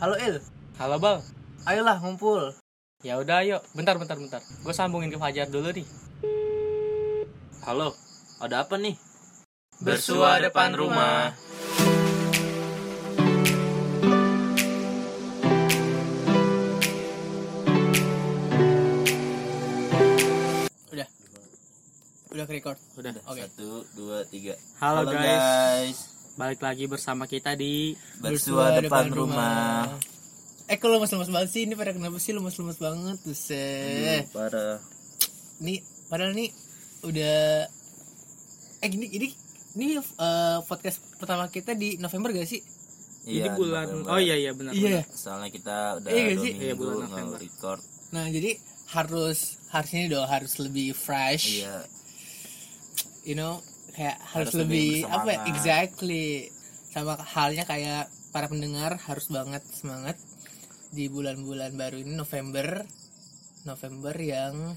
Halo Il, Halo Bal. ayolah ngumpul. Ya udah ayo. Bentar bentar bentar. Gue sambungin ke Fajar dulu nih. Halo, ada apa nih? Bersua depan rumah. Udah. Udah ke record. Udah. Oke. Satu, dua, tiga. Halo, guys. guys. Balik lagi bersama kita di Bersua depan, rumah. Eh kalau lemes-lemes banget sih, ini pada kenapa sih lemes-lemes banget tuh. Aduh, Parah. Nih, padahal nih udah eh gini ini ini eh, podcast pertama kita di November gak sih? Jadi Iya, bulan November. Oh iya iya benar. Iya. Soalnya kita udah Iya dua sih? minggu Iya, bulan November. nge-record. Nah, jadi harus harus ini dong harus lebih fresh. Iya. You know, kayak harus, Harus lebih lebih, apa ya? Exactly. Sama halnya kayak para pendengar harus banget semangat di bulan-bulan baru ini November. November yang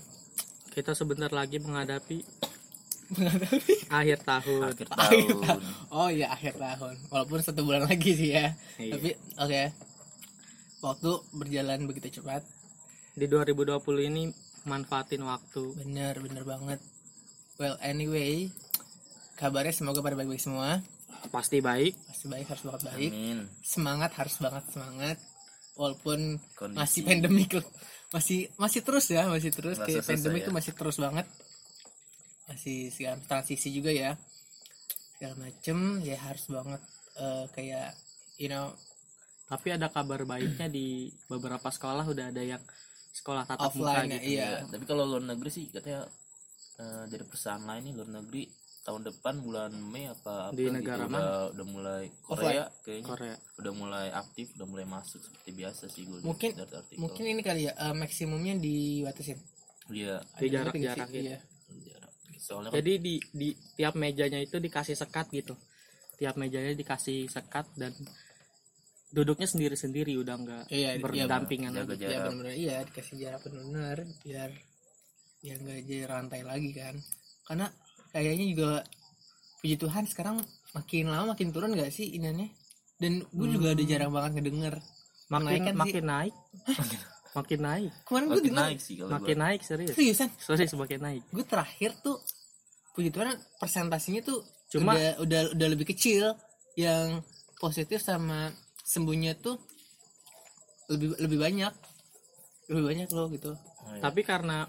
Kita sebentar lagi menghadapi akhir tahun. Akhir Akhir tahun. Oh iya akhir tahun. Walaupun satu bulan lagi sih ya. Iya. Tapi oke. Waktu berjalan begitu cepat. Di 2020 ini manfaatin waktu. Bener bener banget. Well anyway, kabarnya semoga pada baik-baik semua. Pasti baik. Pasti baik harus banget baik. Amin. Semangat harus banget semangat. Walaupun Kondisi. masih pandemik loh. Masih masih terus ya, masih terus Masa kayak selesai pandemik ya. masih terus banget. Masih segala transisi juga ya. Segala macem ya harus banget eh, kayak you know Tapi ada kabar baiknya di beberapa sekolah udah ada yang sekolah tatap muka offline ya, gitu. iya. Iya, tapi kalau luar negeri sih katanya eh, dari perusahaan lain nih luar negeri tahun depan bulan Mei apa apa Di gitu, negara udah, udah mulai Korea kayaknya Korea. udah mulai aktif udah mulai masuk seperti biasa sih gue Mungkin- dari artikel. mungkin ini kali ya eh, maksimumnya dibatasin iya Di gitu. iya. jarak. soalnya kan Jadi di di tiap mejanya itu dikasih sekat gitu. Tiap mejanya dikasih sekat dan duduknya sendiri-sendiri udah nggak Iya, iya, berdampingan jaga lagi. ya jarak benar-benar iya dikasih jarak benar biar biar nggak jadi rantai lagi kan karena kayaknya juga puji Tuhan sekarang makin lama makin turun nggak sih iniannya dan gue juga Hmm. ada jarang banget ngedenger Makin sih. makin naik. makin naik. kemarin gue makin dengar naik sih kalau Makin gua. naik serius. seriusan Serius semakin naik. gue terakhir tuh puji Tuhan persentasinya tuh Cuma- udah udah udah lebih kecil yang positif sama sembuhnya tuh lebih lebih banyak lebih banyak loh gitu Oh, iya. Tapi karena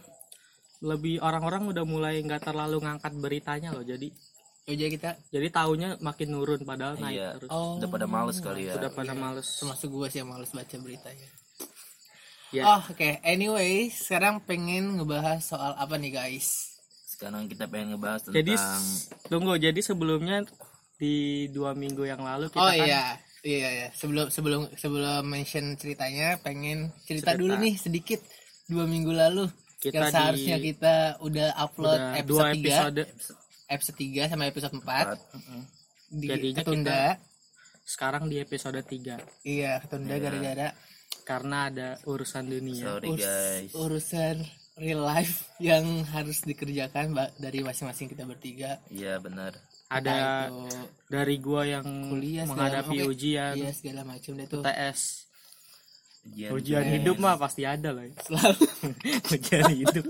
lebih orang-orang udah mulai nggak terlalu ngangkat beritanya loh. Jadi ya jadi kita jadi taunya makin nurun padahal naik Iya. terus. oh udah pada males kali ya Udah pada iya. males. termasuk gue sih yang males baca beritanya Ya. oh oke anyway sekarang pengen ngebahas soal apa nih guys sekarang kita pengen ngebahas tentang Jadi tunggu. Jadi sebelumnya di dua minggu yang lalu kita oh kan iya iya iya sebelum sebelum sebelum mention ceritanya pengen cerita, Cerita. dulu nih sedikit dua minggu lalu Kita yang di- seharusnya kita udah upload udah episode, dua 3 episode episode 3 sama episode 4 Empat. di Jadinya ketunda sekarang di episode 3 iya ketunda Iya. gara-gara karena ada urusan dunia. sorry urus- guys urusan real life yang harus dikerjakan dari masing-masing kita bertiga iya benar Ada itu dari gua yang kuliah segala- menghadapi oke. ujian, iya segala macam deh tuh TS. Ujian Ujian hidup mah pasti ada lah. ya. selalu ujian hidup.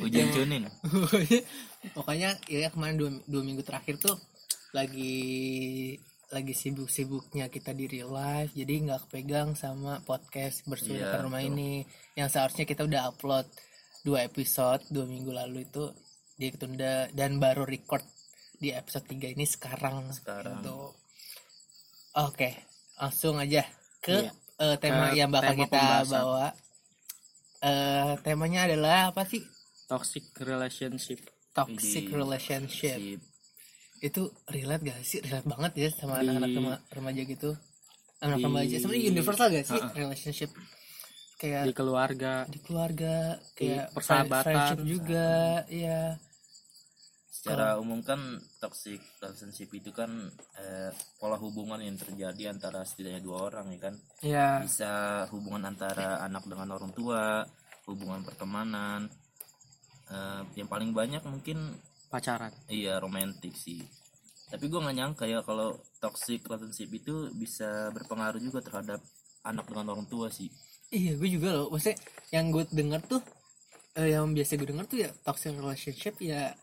ujian tuning pokoknya pokoknya ya kemarin dua, dua minggu terakhir tuh lagi lagi sibuk-sibuknya kita di real life jadi nggak kepegang sama podcast bersua Iya, depan rumah betul. ini yang seharusnya kita udah upload dua episode dua minggu lalu itu dia ketunda dan baru record di episode 3 ini sekarang Sekarang. Gitu. oke langsung aja ke Iya. Eh, tema Ke yang bakal tema kita pembahasan. bawa eh temanya adalah apa sih Toxic relationship. toxic Widih. relationship Sip. itu relate gak sih relate banget ya sama Di- anak-anak rema- remaja gitu anak di- remaja sebenarnya universal gak sih Ha-ha. relationship kayak Di keluarga, di keluarga di kayak persahabatan. friendship juga ya secara umum kan toxic relationship itu kan eh, pola hubungan yang terjadi antara setidaknya dua orang ya kan? Ya bisa hubungan antara anak dengan orang tua hubungan pertemanan eh, yang paling banyak mungkin pacaran. iya romantis sih. Tapi gue nggak nyangka ya kalau toxic relationship itu bisa berpengaruh juga terhadap anak dengan orang tua sih. Iya gue juga loh. Maksudnya yang gue denger tuh eh, yang biasa gue denger tuh ya toxic relationship ya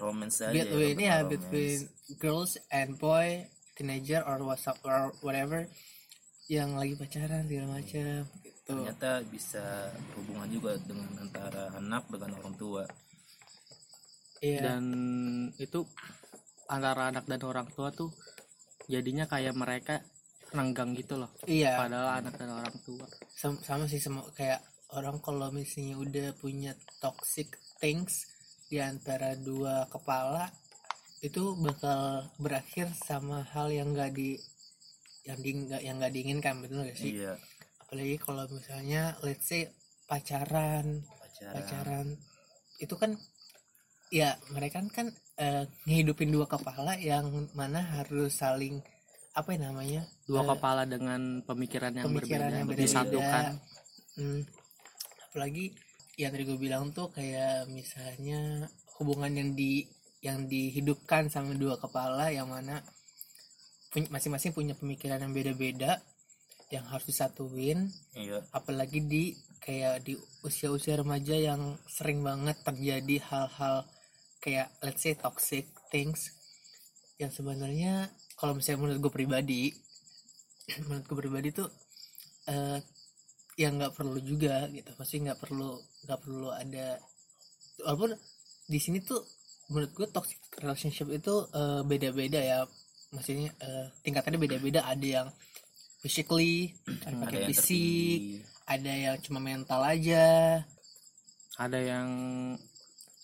romance aja between romance. ya between girls and boy teenager or whatsapp or whatever yang lagi pacaran segala macam gitu. Ternyata bisa berhubungan juga dengan antara anak dengan orang tua. Iya. Dan itu antara anak dan orang tua tuh jadinya kayak mereka renggang gitu loh. Iya. Padahal anak dan orang tua. Sam- sama sih sama kayak orang kalau misalnya udah punya toxic things di antara dua kepala itu bakal berakhir sama hal yang gak di yang di yang nggak diinginkan betul gak sih? Iya. Apalagi kalau misalnya let's say pacaran pacaran, pacaran itu kan ya mereka kan eh, ngehidupin dua kepala yang mana harus saling apa ya namanya dua Eh, kepala dengan pemikiran yang pemikiran berbeda yang beda disatukan. Hmm, apalagi yang tadi gue bilang tuh kayak misalnya hubungan yang di yang dihidupkan sama dua kepala yang mana masing-masing punya pemikiran yang beda-beda yang harus disatuin. Iya. Apalagi di kayak di usia-usia remaja yang sering banget terjadi hal-hal kayak let's say toxic things yang sebenarnya kalau misalnya menurut gue pribadi menurut gue pribadi tuh eh yang nggak perlu juga gitu. Pasti nggak perlu nggak perlu ada walaupun di sini tuh menurut gue toxic relationship itu eh, beda-beda ya. Maksudnya eh, tingkatannya beda-beda. Ada yang physically ada ada pakai yang fisik tertinggi. ada yang cuma mental aja. Ada yang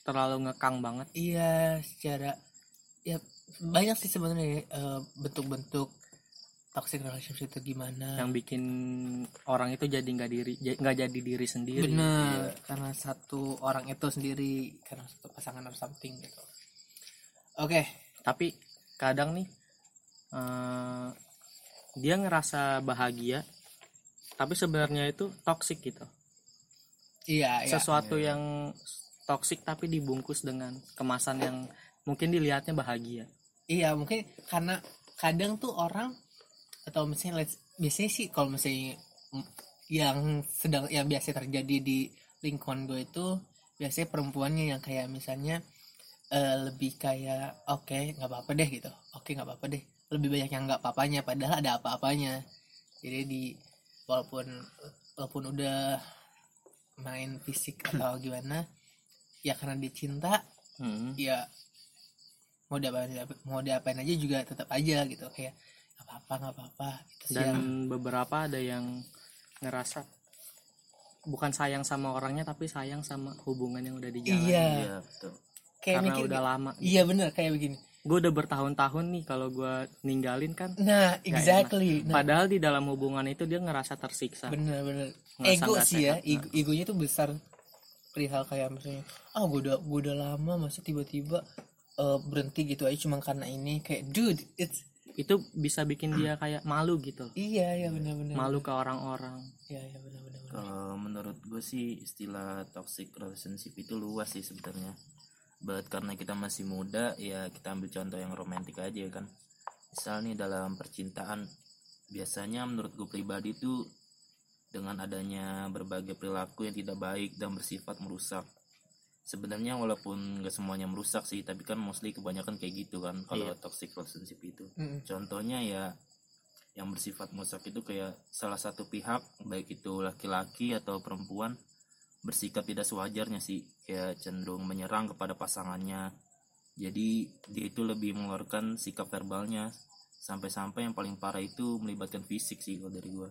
terlalu ngekang banget. Iya secara ya banyak sih sebenarnya eh, bentuk-bentuk toxic relationship itu gimana? Yang bikin orang itu jadi nggak diri nggak jadi diri sendiri. Benar karena satu orang itu sendiri karena satu pasangan or something gitu. Oke. Tapi kadang nih eh, dia ngerasa bahagia tapi sebenarnya itu toksik gitu. Iya iya. Sesuatu yang toksik tapi dibungkus dengan kemasan yang mungkin dilihatnya bahagia. Iya mungkin karena kadang tuh orang atau misalnya let's- biasanya sih kalau misalnya yang sedang yang biasa terjadi di lingkungan gue itu biasanya perempuannya yang kayak misalnya eh, lebih kayak oke nggak apa-apa deh gitu. Oke nggak apa-apa deh. Lebih banyak yang nggak apa-apanya padahal ada apa-apanya. Jadi di walaupun walaupun udah main fisik atau gimana ya karena dia cinta Hmm. ya mau diapain mau diapain aja juga tetap aja gitu. Kayak nggak apa-apa nggak apa-apa itu sih dan yang beberapa ada yang ngerasa bukan sayang sama orangnya tapi sayang sama hubungan yang udah dijalani. Iya. Iya betul. Kayak karena mikir udah lama iya bener kayak begini. Gue udah bertahun-tahun nih kalau gue ninggalin kan nah exactly. Nah, padahal di dalam hubungan itu dia ngerasa tersiksa. Bener bener. Ngerasa ego sih ya ego, egonya tuh besar. Perihal kayak misalnya ah gue udah gue udah lama masa tiba-tiba eh, berhenti gitu aja cuma karena ini? Kayak dude it's itu bisa bikin dia kayak malu gitu. Iya iya bener-bener malu ke orang-orang. Iya iya bener-bener bener. kalau menurut gue sih istilah toxic relationship itu luas sih sebenarnya. But karena kita masih muda ya kita ambil contoh yang romantis aja kan. Misal nih dalam percintaan biasanya menurut gue pribadi itu dengan adanya berbagai perilaku yang tidak baik dan bersifat merusak sebenarnya walaupun gak semuanya merusak sih tapi kan mostly kebanyakan kayak gitu kan kalau Iya. toxic relationship itu. Mm-mm. contohnya ya yang bersifat merusak itu kayak salah satu pihak baik itu laki-laki atau perempuan bersikap tidak sewajarnya sih kayak cenderung menyerang kepada pasangannya. Jadi dia itu lebih mengeluarkan sikap verbalnya. Sampai-sampai yang paling parah itu melibatkan fisik sih kalau dari gua.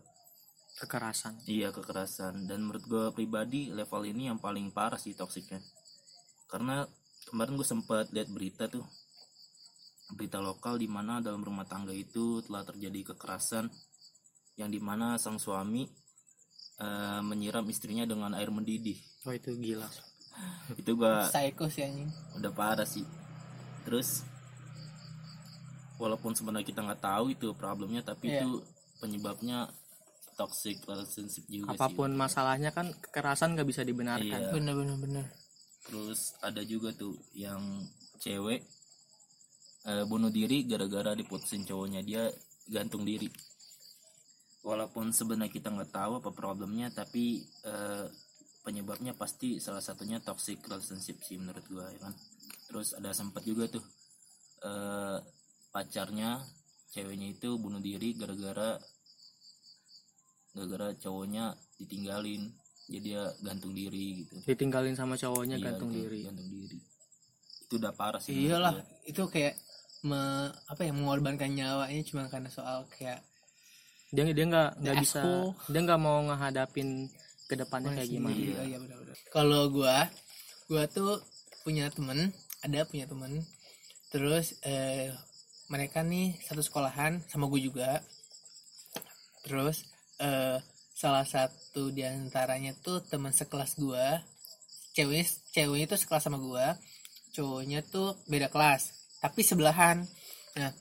Kekerasan. Iya kekerasan. Dan menurut gua pribadi level ini yang paling parah sih toksiknya karena kemarin gue sempat lihat berita tuh. Berita lokal di mana dalam rumah tangga itu telah terjadi kekerasan yang di mana sang suami eh, menyiram istrinya dengan air mendidih. Oh itu gila. Itu gua psycho sih anjing. udah parah sih. Terus walaupun sebenarnya kita nggak tahu itu problemnya tapi Iya. itu penyebabnya toxic relationship juga sih. apa pun masalahnya kan kekerasan nggak bisa dibenarkan. Iya. bener-bener bener terus ada juga tuh yang cewek eh, bunuh diri gara-gara diputusin cowoknya dia gantung diri. Walaupun sebenarnya kita nggak tahu apa problemnya tapi eh, penyebabnya pasti salah satunya toxic relationship sih menurut gua ya kan? Terus ada sempat juga tuh eh, pacarnya ceweknya itu bunuh diri gara-gara gara-gara cowoknya ditinggalin jadi dia gantung diri gitu. Ditinggalin sama cowoknya Iya, gantung itu, diri. gantung diri. Itu udah parah sih iyalah gua. itu kayak me, apa ya mengorbankan nyawanya cuma karena soal kayak dia dia nggak nggak bisa dia nggak mau ngehadapin ke depannya kayak Masih- gimana. iya, iya kalau gua gua tuh punya temen ada punya temen. Terus eh, mereka nih satu sekolahan sama gue juga. Terus eh, salah satu di antaranya tuh teman sekelas gua. Ceweknya ceweknya tuh sekelas sama gua. Cowoknya tuh beda kelas tapi sebelahan. Nah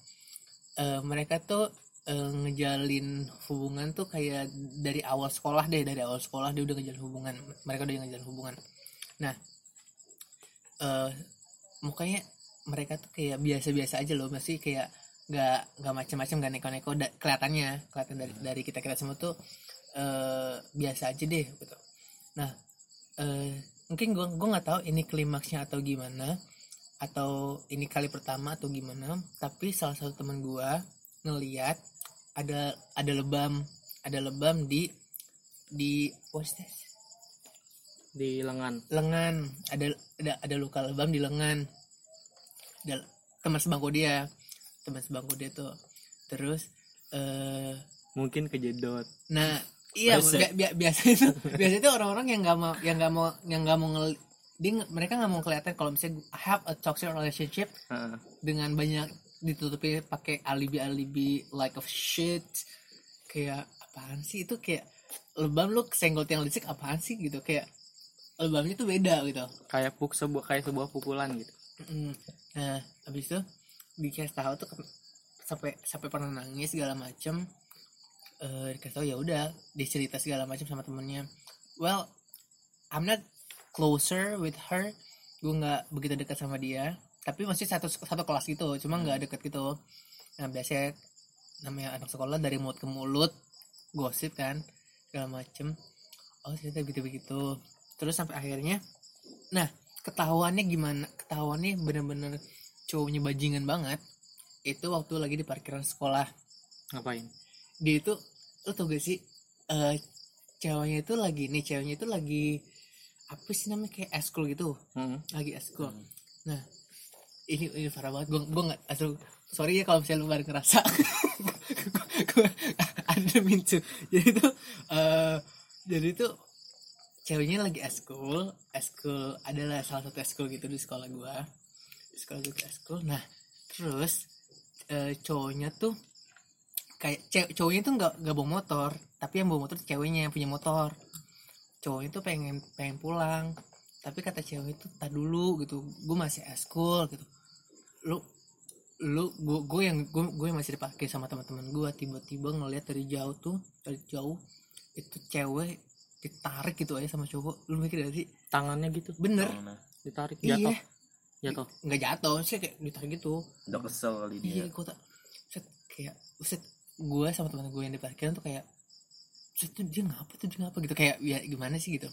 eh, mereka tuh eh, ngejalin hubungan tuh kayak dari awal sekolah deh dari awal sekolah dia udah ngejalin hubungan. Mereka udah ngejalin hubungan. Nah eh mukanya mereka tuh kayak biasa-biasa aja loh. Masih kayak nggak nggak macam-macam nggak neko-neko kelihatannya. Kelihatan dari dari kita kita semua tuh eh biasa aja deh gitu. Nah eh mungkin gua gua nggak tahu ini klimaksnya atau gimana atau ini kali pertama atau gimana tapi salah satu teman gua ngeliat ada ada lebam ada lebam di di what's this? Di lengan. Lengan. Ada ada ada luka lebam di lengan. Ada teman sebangku dia. Teman sebangku dia tuh. Terus eh mungkin kejedot. Nah iya bi- bi- biasa itu biasa itu orang-orang yang nggak mau yang nggak mau yang nggak mau ngel dia mereka nggak mau kelihatan kalau misalnya have a toxic relationship Heeh. dengan banyak ditutupi pakai alibi-alibi like of shit kayak apaan sih itu kayak lebam lu kesenggol tiang listrik apaan sih gitu kayak lebamnya tuh beda gitu. Kayak puk sebuah kayak sebuah pukulan gitu. Nah habis itu dikasih tahu tuh sampai sampai pernah nangis segala macem eh dikasih tahu ya udah dicerita segala macam sama temennya. Well I'm not closer with her gue nggak begitu dekat sama dia. Tapi masih satu satu kelas gitu cuma nggak deket gitu. Nah biasanya namanya anak sekolah dari mulut ke mulut gosip kan segala macem. Oh ternyata begitu begitu terus sampai akhirnya nah ketahuannya gimana ketahuannya bener-bener cowoknya bajingan banget itu waktu lagi di parkiran sekolah. Ngapain? Dia itu lo tau gak sih eh ceweknya itu lagi nih ceweknya itu lagi apa sih namanya kayak eskul gitu. Heeh. lagi eskul. Hmm. nah ini ini parah banget. Gue gue nggak asal sorry ya kalau misalnya lu baru ngerasa. Gue ada mincu. Jadi itu eh jadi itu ceweknya lagi eskul eskul adalah salah satu eskul gitu di sekolah gue di sekolah gue eskul. Nah terus eh, cowoknya tuh kayak ce- cowoknya tuh nggak nggak bawa motor. Tapi yang bawa motor ceweknya yang punya motor. Cowoknya tuh pengen pengen pulang. Tapi kata cewek itu tak dulu gitu. Gue masih eskul gitu. Lu lu gue gue yang gue masih dipakai sama teman-teman gue tiba-tiba ngeliat dari jauh tuh dari jauh itu cewek ditarik gitu aja sama cowok. Lu mikir gak sih? Tangannya gitu. Bener. Nah, ditarik. Iya. Jatuh. Jatuh nggak jatuh sih kayak ditarik gitu. Udah kesel kali iya dia. gue tak set kayak set gue sama teman gue yang di parkiran tuh kayak tuh dia ngapa tuh dia ngapa? Gitu kayak ya gimana sih? Gitu.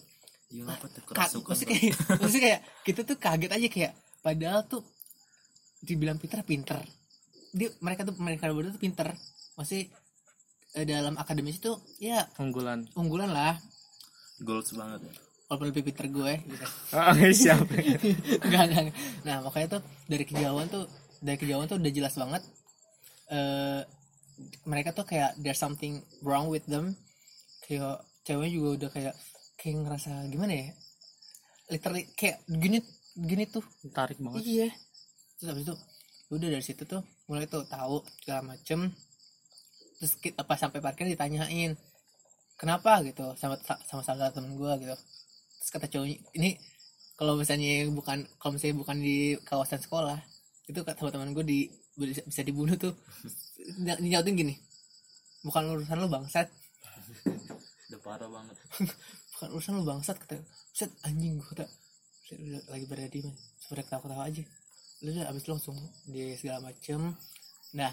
Dia apa tuh Ka- kerasukan maksudnya kayak maksudnya kayak kita tuh kaget aja kayak padahal tuh dibilang pinter pinter. Dia mereka tuh mereka berdua tuh pinter. Masih dalam akademis itu ya unggulan. unggulan lah. Goals banget ya. walaupun lebih pinter gue gitu. Oh, siap. Enggak, enggak, enggak. nah makanya tuh dari kejauhan tuh dari kejauhan tuh udah jelas banget eh mereka tuh kayak there's something wrong with them. Kayak ceweknya juga udah kayak kayak ngerasa gimana ya? Literally kayak gini gini tuh. Tarik banget. Iya. Terus habis itu udah dari situ tuh mulai tuh tahu segala macem. Terus kita pas sampai parkir ditanyain kenapa? gitu sama sama salah temen gue gitu. Terus kata cowoknya ini kalau misalnya bukan kalau misalnya bukan di kawasan sekolah itu kata sama temen gue di bisa, bisa dibunuh tuh. Ny- nyautin gini. Bukan urusan lu bangsat. Udah parah banget. Bukan urusan lu bangsat kata set anjing gue kata "Set, udah lagi berada di mana? Sudah ketawa ketawa aja. Lu udah abis langsung di segala macem. Nah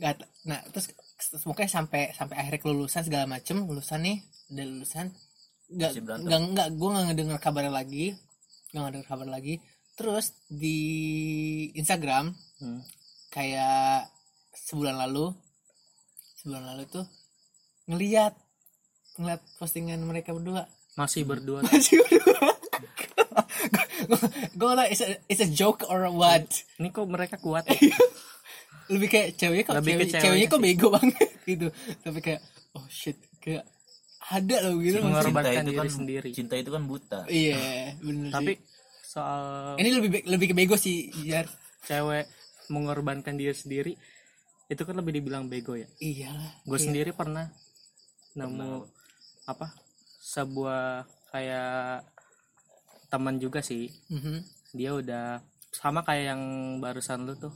nggak nah terus semoga sampai sampai akhirnya kelulusan segala macem lulusan nih udah lulusan. Nggak berantem. nggak nggak gue nggak ngedenger kabar lagi. Nggak ngedenger kabar lagi. Terus di Instagram Hmm. Kayak sebulan lalu sebulan lalu tuh ngeliat ngeliat postingan mereka berdua. Masih berdua. Masih berdua. Gue tahu it's a, it's a joke or what? Ini kok mereka kuat ya? lebih kayak ceweknya kok Lebih cewek, ceweknya ceweknya kok bego banget gitu. Tapi kayak oh shit kayak ada loh gitu. Mengorbankan cinta itu diri kan sendiri. cinta itu kan buta. Iya bener tapi sih. soal ini lebih lebih ke bego sih Jar. cewek mengorbankan diri sendiri itu kan lebih dibilang bego ya? Iyalah gue Iya. sendiri pernah nemu apa sebuah kayak teman juga sih. Mhm. dia udah sama kayak yang barusan lu tuh.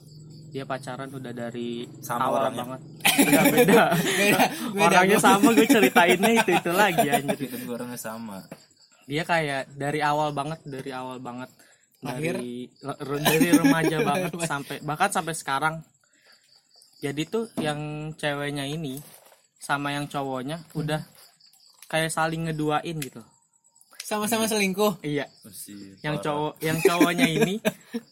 Dia pacaran udah dari Sama awal orangnya. banget. Enggak, beda. Beda beda orangnya gua. sama gue ceritainnya itu itu lagi anjir. Dua orangnya sama. Dia kayak dari awal banget dari awal banget Lahir? dari dari remaja banget sampai bahkan sampai sekarang. Jadi tuh yang ceweknya ini sama yang cowoknya udah kayak saling ngeduain gitu. Sama-sama selingkuh. Iya. Yang cowok yang cowoknya ini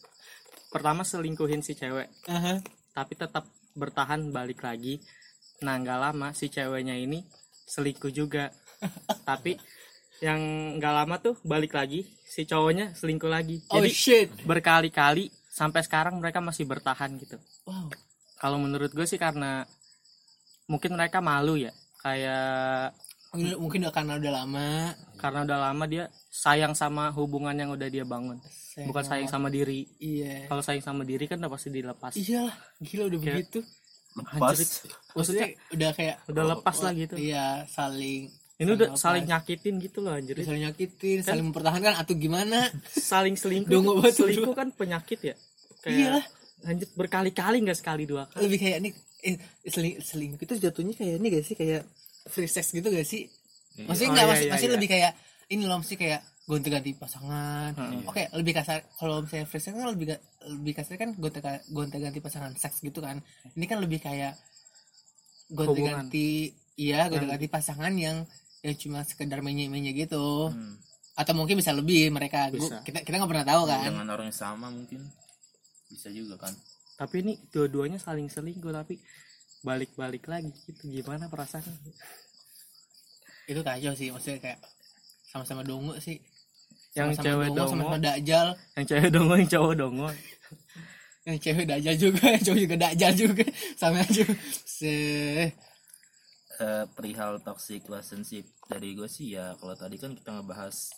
pertama selingkuhin si cewek. Aha. tapi tetap bertahan balik lagi. Nah nggak lama si ceweknya ini selingkuh juga. Tapi yang nggak lama tuh balik lagi si cowoknya selingkuh lagi. Oh jadi shit. berkali-kali sampai sekarang mereka masih bertahan gitu. Wow. Kalau menurut gue sih karena mungkin mereka malu ya kayak mungkin, mungkin udah karena udah lama. karena udah lama dia sayang sama hubungan yang udah dia bangun. Bukan sayang sama diri. Iya. Kalau sayang sama diri kan udah pasti dilepas. Iyalah gila udah Kayak- begitu. Lepas. Anjir, maksudnya udah kayak udah lepas lah gitu. iya saling ini udah lepas. saling nyakitin gitu loh anjir. Saling nyakitin saling mempertahankan atau gimana? Saling selingkuh selingkuh kan penyakit ya? Kayak Iyalah. anjir berkali-kali nggak sekali dua kali. Lebih kayak nih eh, seling selingkuh itu jatuhnya kayak ini gak sih? Kayak free sex gitu gak sih? Maksudnya Oh, nggak iya, maksud, iya, iya. lebih kayak ini loh mesti kayak gonta-ganti pasangan. Hmm. oke lebih kasar kalau misalnya free sex kan lebih ga- lebih kasar kan gonta gonta-ganti pasangan seks gitu kan. Ini kan lebih kayak gonta-ganti iya gonta-ganti pasangan yang yang cuma sekedar menye-menye gitu. Hmm. atau mungkin bisa lebih mereka. Gua- Bisa. kita kita nggak pernah tahu kan. dengan orang yang sama mungkin. Bisa juga kan. Tapi ini dua-duanya saling selingkuh tapi balik-balik lagi gitu. Gimana perasaan itu kacau sih maksudnya kayak sama-sama dongo sih. Yang Sama-sama cewek dongo sama-sama dajal yang cewek dongo yang cowok dongo. Yang cewek dajal juga yang cowok juga dajal juga. Sama aja. Se Eh, perihal toxic relationship. Dari gue sih ya kalau tadi kan kita ngebahas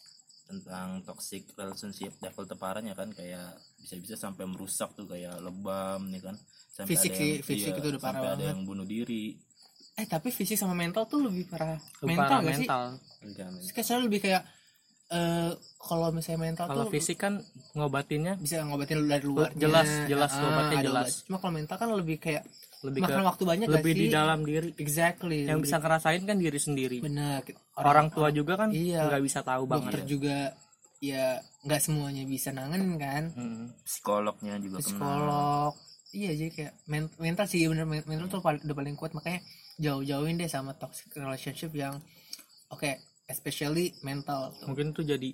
tentang toxic relationship level terparahnya kan kayak bisa-bisa sampai merusak tuh kayak lebam nih kan? Sampai Fisik ada sih, yang, fisik iya, itu udah parah sampai ada banget. yang bunuh diri. Eh tapi fisik sama mental tuh lebih parah. Lebih mental parah gak sih? mental. Enggak, men. kayak soalnya lebih kayak eh kalau misalnya mental kalau tuh fisik kan ngobatinnya bisa ngobatin dari luar Jelas, jelas, obatnya jelas. cuma kalau mental kan lebih kayak lebih ke makan waktu banyak gak lebih sih di dalam diri. Exactly. Yang lebih- bisa ngerasain kan diri sendiri. Benar orang tua juga kan Iya. nggak bisa tahu dokter banget juga ya nggak semuanya bisa nanganin kan? Hmm. psikolognya juga psikolog. Iya jadi kayak men- mental sih bener men- mental tuh paling, udah paling kuat. Makanya jauh-jauhin deh sama toxic relationship yang oke especially mental tuh. mungkin tuh jadi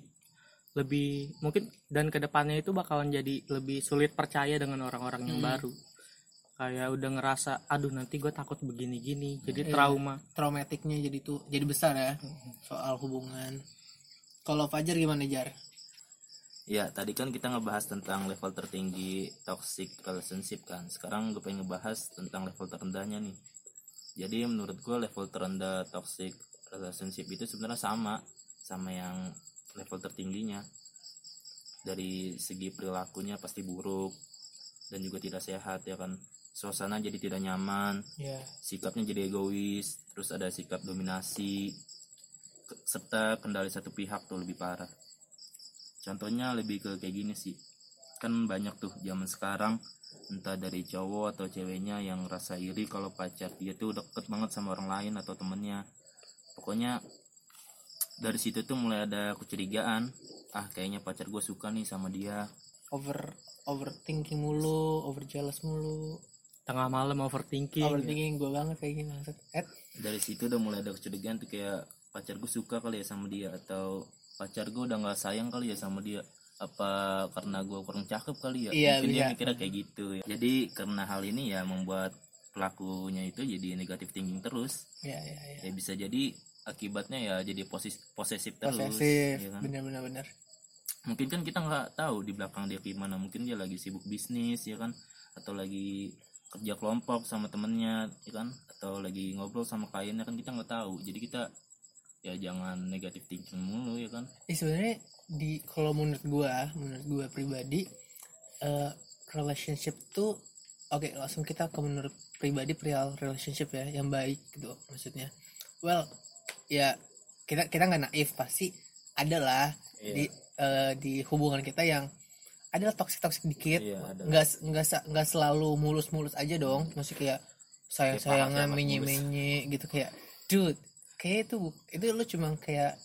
lebih mungkin dan ke depannya itu bakalan jadi lebih sulit percaya dengan orang-orang yang Hmm. baru kayak udah ngerasa aduh nanti gue takut begini-gini jadi Iya. trauma traumatiknya jadi tuh jadi besar ya soal hubungan kalau Fajar gimana Jar Ya, tadi kan kita ngebahas tentang level tertinggi toxic relationship kan. Sekarang gue pengen ngebahas tentang level terendahnya nih. Jadi menurut gue level terendah toxic relationship itu sebenarnya sama sama yang level tertingginya. Dari segi perilakunya pasti buruk dan juga tidak sehat ya kan. Suasana jadi tidak nyaman, ya sikapnya jadi egois, terus ada sikap dominasi, serta kendali satu pihak tuh lebih parah. Contohnya lebih ke kayak gini sih, kan banyak tuh zaman sekarang entah dari cowok atau ceweknya yang rasa iri kalau pacar dia tuh deket banget sama orang lain atau temennya. Pokoknya dari situ tuh mulai ada kecurigaan, ah kayaknya pacar gue suka nih sama dia. over overthinking mulu over jealous mulu tengah malam overthinking. Overthinking gue banget kayak gini maksud. Ed? Dari situ udah mulai ada kecurigaan tuh kayak pacar gue suka kali ya sama dia atau pacar gue udah nggak sayang kali ya sama dia. Apa karena gue kurang cakep kali ya? Iya, mungkin dia bisa. mikirnya kayak gitu ya. jadi karena hal ini ya membuat pelakunya itu jadi negatif thinking terus. Ya ya ya ya bisa jadi akibatnya ya jadi posis posesif terus posesif ya kan? bener bener bener. Mungkin kan kita nggak tahu di belakang dia gimana. Mungkin dia lagi sibuk bisnis ya kan? Atau lagi kerja kelompok sama temennya ya kan? Atau lagi ngobrol sama kliennya kan kita nggak tahu. Jadi kita ya jangan negatif thinking mulu ya kan? Eh, sebenarnya di kalau menurut gua menurut gua pribadi eh, relationship tuh oke langsung kita ke menurut pribadi perihal relationship ya yang baik gitu maksudnya. Well ya kita kita nggak naif pasti adalah Iya. di eh, di hubungan kita yang adalah toxic toxic dikit. Iya, nggak nggak selalu mulus mulus aja dong. Masih kayak sayang sayangan menye menye gitu kayak dude kayak itu itu lu cuma kayak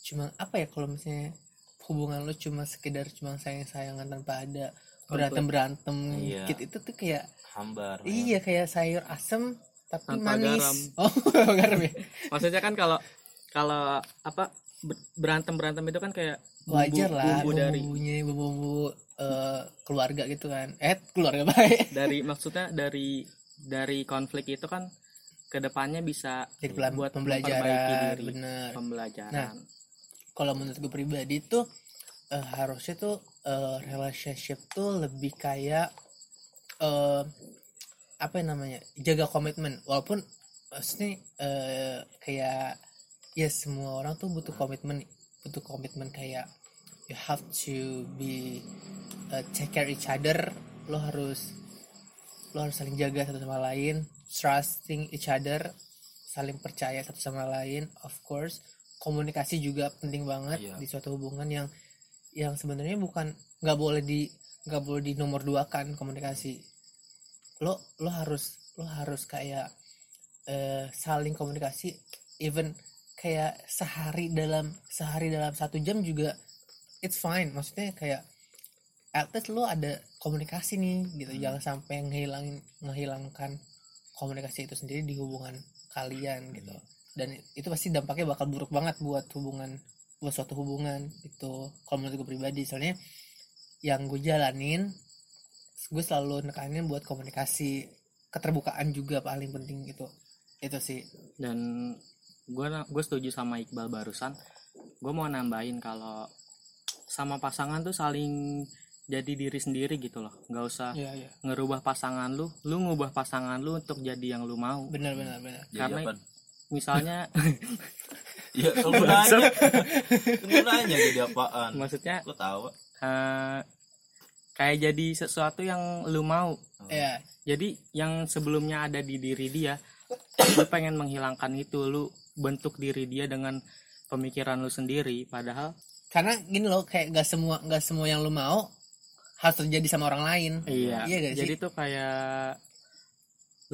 cuma apa ya kalau misalnya hubungan lu cuma sekedar cuma sayang sayangan tanpa ada berantem berantem Iya. gitu itu tuh kayak hambar ya. iya kayak sayur asem tapi Tanpa manis. garam. oh garam ya? Maksudnya kan kalau kalau apa berantem berantem itu kan kayak bumbu, wajar lah bumbu dari bumbunya bumbu bumbu eh, keluarga gitu kan. Eh keluarga baik dari maksudnya dari dari konflik itu kan ke depannya bisa jadi pelan buat pembelajaran diri. bener. Pembelajaran. Nah, kalau menurut gue pribadi tuh eh, harusnya tuh eh, relationship tuh lebih kayak eh apa yang namanya jaga komitmen. Walaupun maksudnya eh, kayak ya semua orang tuh butuh komitmen butuh komitmen kayak you have to be uh, take care each other. Lo harus lo harus saling jaga satu sama lain. Trusting each other. Saling percaya satu sama lain of course. Komunikasi juga penting banget Iya. di suatu hubungan yang yang sebenarnya bukan nggak boleh di nggak boleh di nomor dua kan komunikasi. Lo lo harus lo harus kayak eh, saling komunikasi even kayak sehari dalam sehari dalam satu jam juga it's fine. Maksudnya kayak at least lo ada komunikasi nih gitu. Hmm. jangan sampai ngehilangin ngehilangkan komunikasi itu sendiri di hubungan kalian gitu. Hmm. dan itu pasti dampaknya bakal buruk banget buat hubungan buat suatu hubungan itu kalau menurut gue pribadi soalnya yang gue jalanin gue selalu nekanin buat komunikasi keterbukaan juga paling penting gitu. Itu sih. Dan gue gue setuju sama Iqbal barusan. Gue mau nambahin kalau sama pasangan tuh saling jadi diri sendiri gitu loh. Nggak usah iya iya. ngerubah pasangan lu lu ngubah pasangan lu untuk jadi yang lu mau. Benar benar benar. Jadi Karena- apa? misalnya ya kalau nanya. Nanya jadi apaan? Maksudnya gue tahu? eh, kayak jadi sesuatu yang lu mau. Ya jadi yang sebelumnya ada di diri dia lu pengen menghilangkan itu lu bentuk diri dia dengan pemikiran lu sendiri. Padahal karena gini loh kayak gak semua gak semua yang lu mau harus terjadi sama orang lain. Iya. Iya gak sih? jadi tuh kayak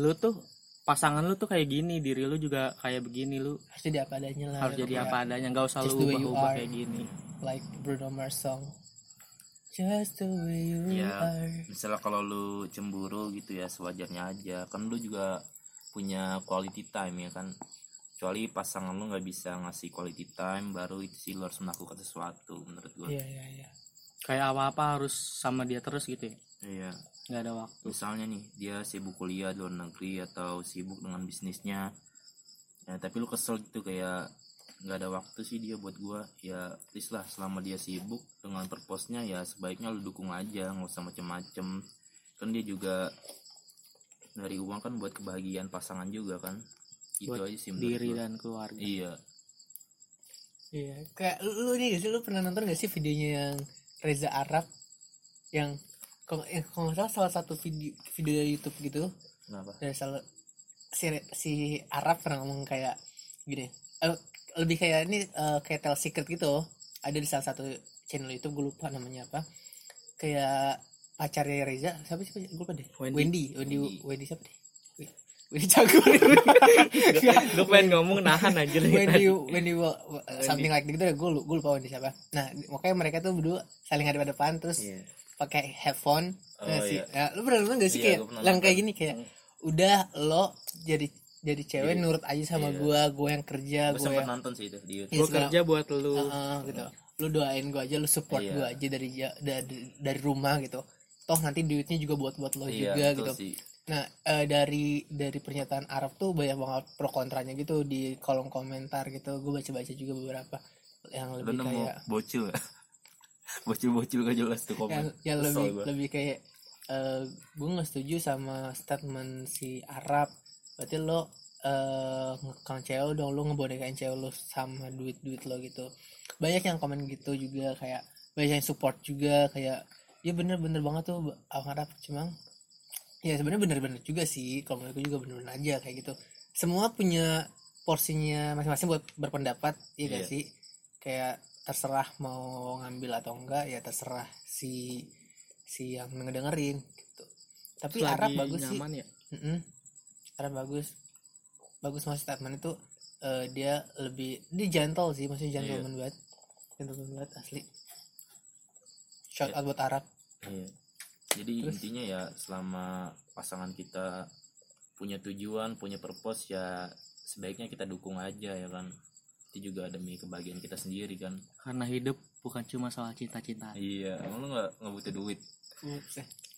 lu tuh pasangan lu tuh kayak gini diri lu juga kayak begini lu harus jadi apa adanya lah harus jadi apa adanya. Nggak usah Just lu ubah-ubah are. kayak gini. Like Bruno Mars song. Just the way you Ya. are. Misalnya kalau lu cemburu gitu ya sewajarnya aja. Kan lu juga punya quality time ya kan kecuali pasangan lu nggak bisa ngasih quality time baru itu sih lu harus melakukan sesuatu menurut gue iya iya iya. Kayak apa-apa harus sama dia terus gitu ya? Iya. Nggak ada waktu. Misalnya nih dia sibuk kuliah di luar negeri atau sibuk dengan bisnisnya. Ya tapi lu kesel gitu kayak nggak ada waktu sih dia buat gua. Ya please lah selama dia sibuk dengan purpose-nya ya sebaiknya lu dukung aja nggak usah macem-macem. Kan dia juga dari uang kan buat kebahagiaan pasangan juga kan itu Buat aja sih menurut diri gua. dan keluarga. Iya. Iya kayak lu, lu nih gak sih? Lu pernah nonton gak sih videonya yang Reza Arab? Yang kalau eh, kalau nggak salah salah satu video video dari YouTube gitu. Kenapa? Dari salah si si Arab pernah ngomong kayak gini. Eh, lebih kayak ini eh, kayak tell secret gitu. Ada di salah satu channel YouTube gue lupa namanya apa. Kayak pacarnya Reza siapa sih? Gue lupa deh. Wendy. Wendy Wendy Wendy. Wendy, siapa deh Wendy Cagur gue pengen ngomong nahan aja nih Wendy Wendy wa- wa- something like gitu gue gue lupa Wendy siapa. Nah makanya mereka tuh berdua saling ada depan terus Iya. pakai headphone Oh, sih iya. ya, lu pernah nonton gak sih Iya, kayak yang kayak gini kayak udah lo jadi jadi cewek Iya. nurut aja sama Iya. gua gua yang kerja gue yang nonton sih itu di YouTube. Iya, gue kerja buat lu. Heeh, gitu. Lu doain gua aja lu support Iya. gua aja dari dari dari rumah gitu. Toh nanti duitnya juga buat buat lo iya juga gitu. sih nah eh, dari dari pernyataan Arab tuh banyak banget pro kontranya gitu di kolom komentar gitu. Gue baca baca juga beberapa yang lu lebih nemu kayak bocil ya bocil bocil gak jelas tuh komen. Yang, yang lebih gua. lebih kayak eh gue nggak setuju sama statement si Arab. Berarti lo eh ngekang cewek dong lo ngebonekain cewek lo sama duit duit lo gitu. Banyak yang komen gitu juga kayak banyak yang support juga kayak ya bener-bener banget tuh Arab. Cuma ya sebenarnya bener-bener juga sih kalau menurut juga bener-bener aja kayak gitu semua punya porsinya masing-masing buat berpendapat iya gak Iya. sih kayak terserah mau ngambil atau enggak ya terserah si si yang ngedengerin gitu tapi Selagi Arab bagus sih nyaman ya Mm-mm. Arab bagus bagus mas statement itu eh, dia lebih dia gentle sih maksudnya Iya. gentleman banget gentleman banget asli shout Iya. out buat Arab Iya. Jadi Terus? intinya ya selama pasangan kita punya tujuan, punya purpose ya sebaiknya kita dukung aja ya kan. Itu juga demi kebahagiaan kita sendiri kan. karena hidup bukan cuma soal cinta-cinta Iya, emang lu nggak nggak butuh duit. Eh,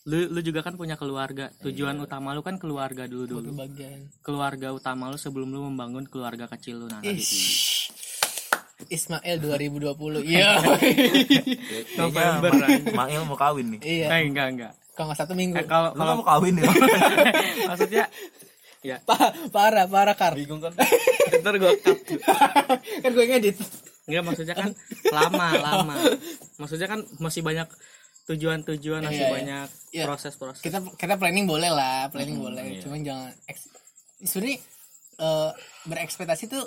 lu lu juga kan punya keluarga tujuan Iya. utama lu kan keluarga dulu dulu keluarga utama lu sebelum lu membangun keluarga kecil lu nanti Ish. Ismail 2020 iya. November, Kayaknya Ma- Mail mau kawin nih. iya. Eh enggak enggak. Kalau nggak satu minggu. Eh, kalau Lu kalau mau kawin ya? maksudnya ya Pa- parah parah kar. Bingung kan? ntar gue cut. Kan gue ngedit. Enggak maksudnya kan lama lama. Maksudnya kan masih banyak tujuan-tujuan masih Iya, iya. banyak Iya. proses-proses. Kita kita planning boleh lah planning Hmm, boleh. iya. cuman jangan sebenarnya eh, berekspektasi tuh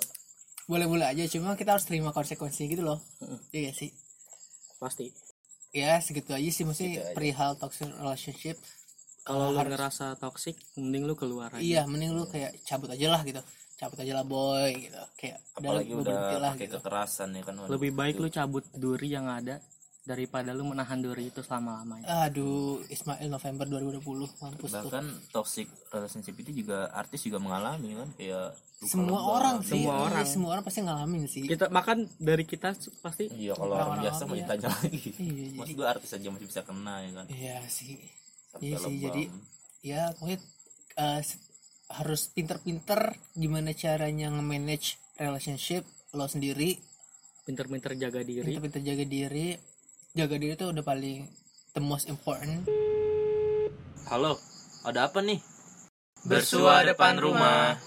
boleh-boleh aja cuma kita harus terima konsekuensinya gitu loh. Iya gak sih? Pasti. Ya segitu aja sih mesti Gitu aja. perihal toxic relationship. Kalau lu harus- ngerasa toxic mending lu keluar aja. Iya mending lu kayak cabut aja lah gitu. Cabut aja lah boy gitu. Kayak udah Apalagi lu udah berhenti lah pakai gitu. kekerasan ya kan. Lebih baik itu. lu cabut duri yang ada daripada lu menahan duri itu selama-lamanya. Aduh Ismail November 2020 mampus tuh. Bahkan toxic relationship itu juga artis juga mengalami kan kayak semua orang sih. Semua iya, orang. semua orang pasti ngalamin sih. Kita makan dari kita pasti iya kalau orang Orang-orang biasa mau iya. ditanya lagi. Iya, maksud jadi- gue artis aja masih bisa kena ya kan? Iya sih. Sampai Iya sih, lebam. jadi- ya pokoknya eh, se- harus pinter-pinter gimana caranya nge-manage relationship lo sendiri. pinter-pinter jaga diri. Pinter-pinter jaga diri jaga diri itu udah paling the most important halo ada apa nih Bersua depan rumah.